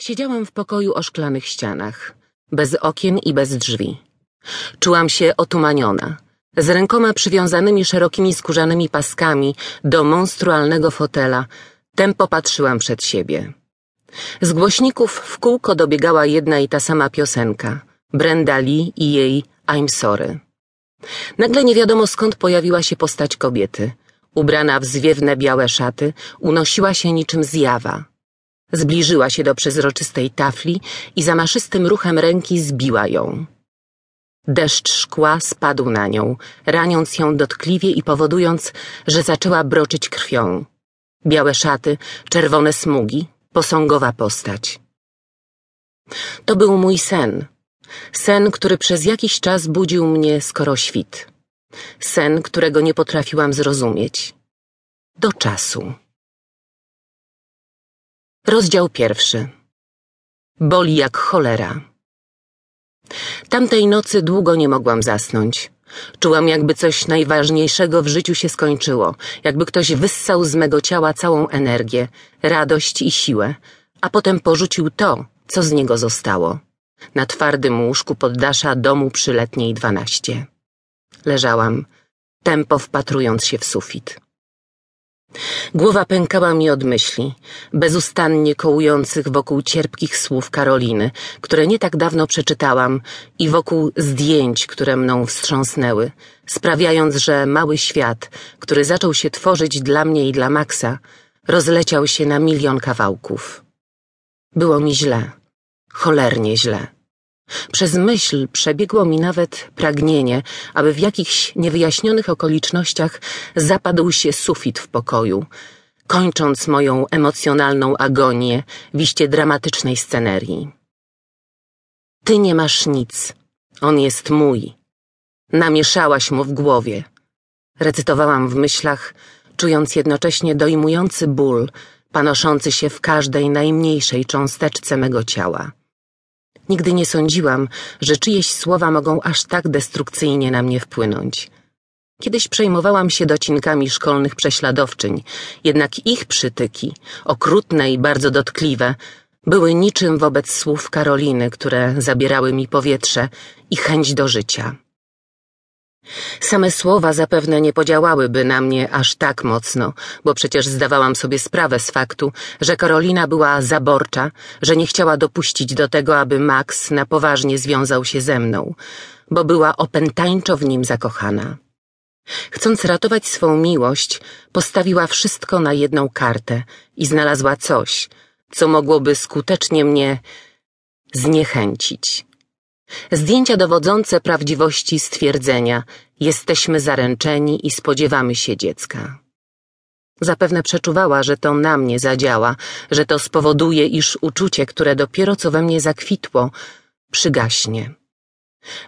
Siedziałam w pokoju o szklanych ścianach, bez okien i bez drzwi. Czułam się otumaniona, z rękoma przywiązanymi szerokimi skórzanymi paskami do monstrualnego fotela. Tempo patrzyłam przed siebie. Z głośników w kółko dobiegała jedna i ta sama piosenka. Brenda Lee i jej I'm sorry. Nagle nie wiadomo skąd pojawiła się postać kobiety. Ubrana w zwiewne białe szaty, unosiła się niczym zjawa. Zbliżyła się do przezroczystej tafli i zamaszystym ruchem ręki zbiła ją. Deszcz szkła spadł na nią, raniąc ją dotkliwie i powodując, że zaczęła broczyć krwią. Białe szaty, czerwone smugi, posągowa postać. To był mój sen. Sen, który przez jakiś czas budził mnie skoro świt. Sen, którego nie potrafiłam zrozumieć. Do czasu. Rozdział pierwszy. Boli jak cholera. Tamtej nocy długo nie mogłam zasnąć. Czułam, jakby coś najważniejszego w życiu się skończyło, jakby ktoś wyssał z mego ciała całą energię, radość i siłę, a potem porzucił to, co z niego zostało. Na twardym łóżku poddasza domu przy letniej dwanaście. Leżałam, tempo wpatrując się w sufit. Głowa pękała mi od myśli, bezustannie kołujących wokół cierpkich słów Karoliny, które nie tak dawno przeczytałam, i wokół zdjęć, które mną wstrząsnęły, sprawiając, że mały świat, który zaczął się tworzyć dla mnie i dla Maxa, rozleciał się na milion kawałków. Było mi źle, cholernie źle. Przez myśl przebiegło mi nawet pragnienie, aby w jakichś niewyjaśnionych okolicznościach zapadł się sufit w pokoju, kończąc moją emocjonalną agonię w iście dramatycznej scenerii. Ty nie masz nic. On jest mój. Namieszałaś mu w głowie. Recytowałam w myślach, czując jednocześnie dojmujący ból, panoszący się w każdej najmniejszej cząsteczce mego ciała. Nigdy nie sądziłam, że czyjeś słowa mogą aż tak destrukcyjnie na mnie wpłynąć. Kiedyś przejmowałam się docinkami szkolnych prześladowczyń, jednak ich przytyki, okrutne i bardzo dotkliwe, były niczym wobec słów Karoliny, które zabierały mi powietrze i chęć do życia. Same słowa zapewne nie podziałałyby na mnie aż tak mocno, bo przecież zdawałam sobie sprawę z faktu, że Karolina była zaborcza, że nie chciała dopuścić do tego, aby Max na poważnie związał się ze mną, bo była opętańczo w nim zakochana. Chcąc ratować swą miłość, postawiła wszystko na jedną kartę i znalazła coś, co mogłoby skutecznie mnie zniechęcić. Zdjęcia dowodzące prawdziwości stwierdzenia jesteśmy zaręczeni i spodziewamy się dziecka. Zapewne przeczuwała, że to na mnie zadziała, że to spowoduje, iż uczucie, które dopiero co we mnie zakwitło, przygaśnie.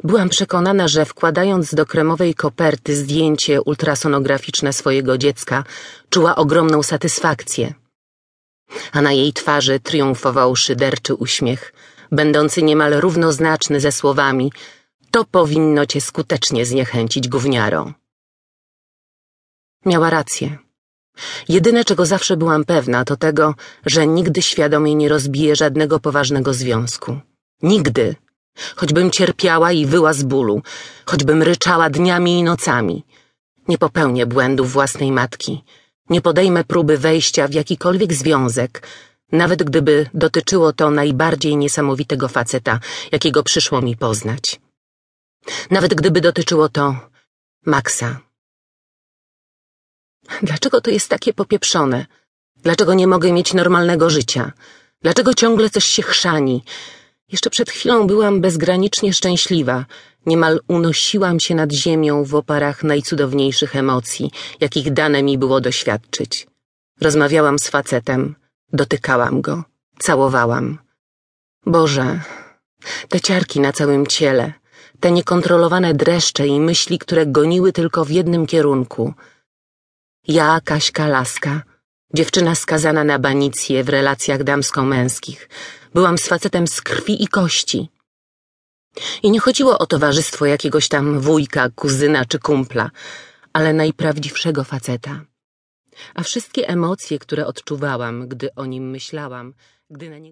Byłam przekonana, że wkładając do kremowej koperty zdjęcie ultrasonograficzne swojego dziecka, czuła ogromną satysfakcję. A na jej twarzy triumfował szyderczy uśmiech, będący niemal równoznaczny ze słowami to powinno cię skutecznie zniechęcić, gówniaro. Miała rację. Jedyne, czego zawsze byłam pewna, to tego, że nigdy świadomie nie rozbiję żadnego poważnego związku. Nigdy. Choćbym cierpiała i wyła z bólu, choćbym ryczała dniami i nocami. Nie popełnię błędów własnej matki. Nie podejmę próby wejścia w jakikolwiek związek, nawet gdyby dotyczyło to najbardziej niesamowitego faceta, jakiego przyszło mi poznać. Nawet gdyby dotyczyło to Maxa. Dlaczego to jest takie popieprzone? Dlaczego nie mogę mieć normalnego życia? Dlaczego ciągle coś się chrzani? Jeszcze przed chwilą byłam bezgranicznie szczęśliwa. Niemal unosiłam się nad ziemią w oparach najcudowniejszych emocji, jakich dane mi było doświadczyć. Rozmawiałam z facetem, dotykałam go, całowałam. Boże, te ciarki na całym ciele, te niekontrolowane dreszcze i myśli, które goniły tylko w jednym kierunku. Ja, Kaśka Laska, dziewczyna skazana na banicję w relacjach damsko-męskich, byłam z facetem z krwi i kości. I nie chodziło o towarzystwo jakiegoś tam wujka, kuzyna czy kumpla, ale najprawdziwszego faceta. A wszystkie emocje, które odczuwałam, gdy o nim myślałam, gdy na niego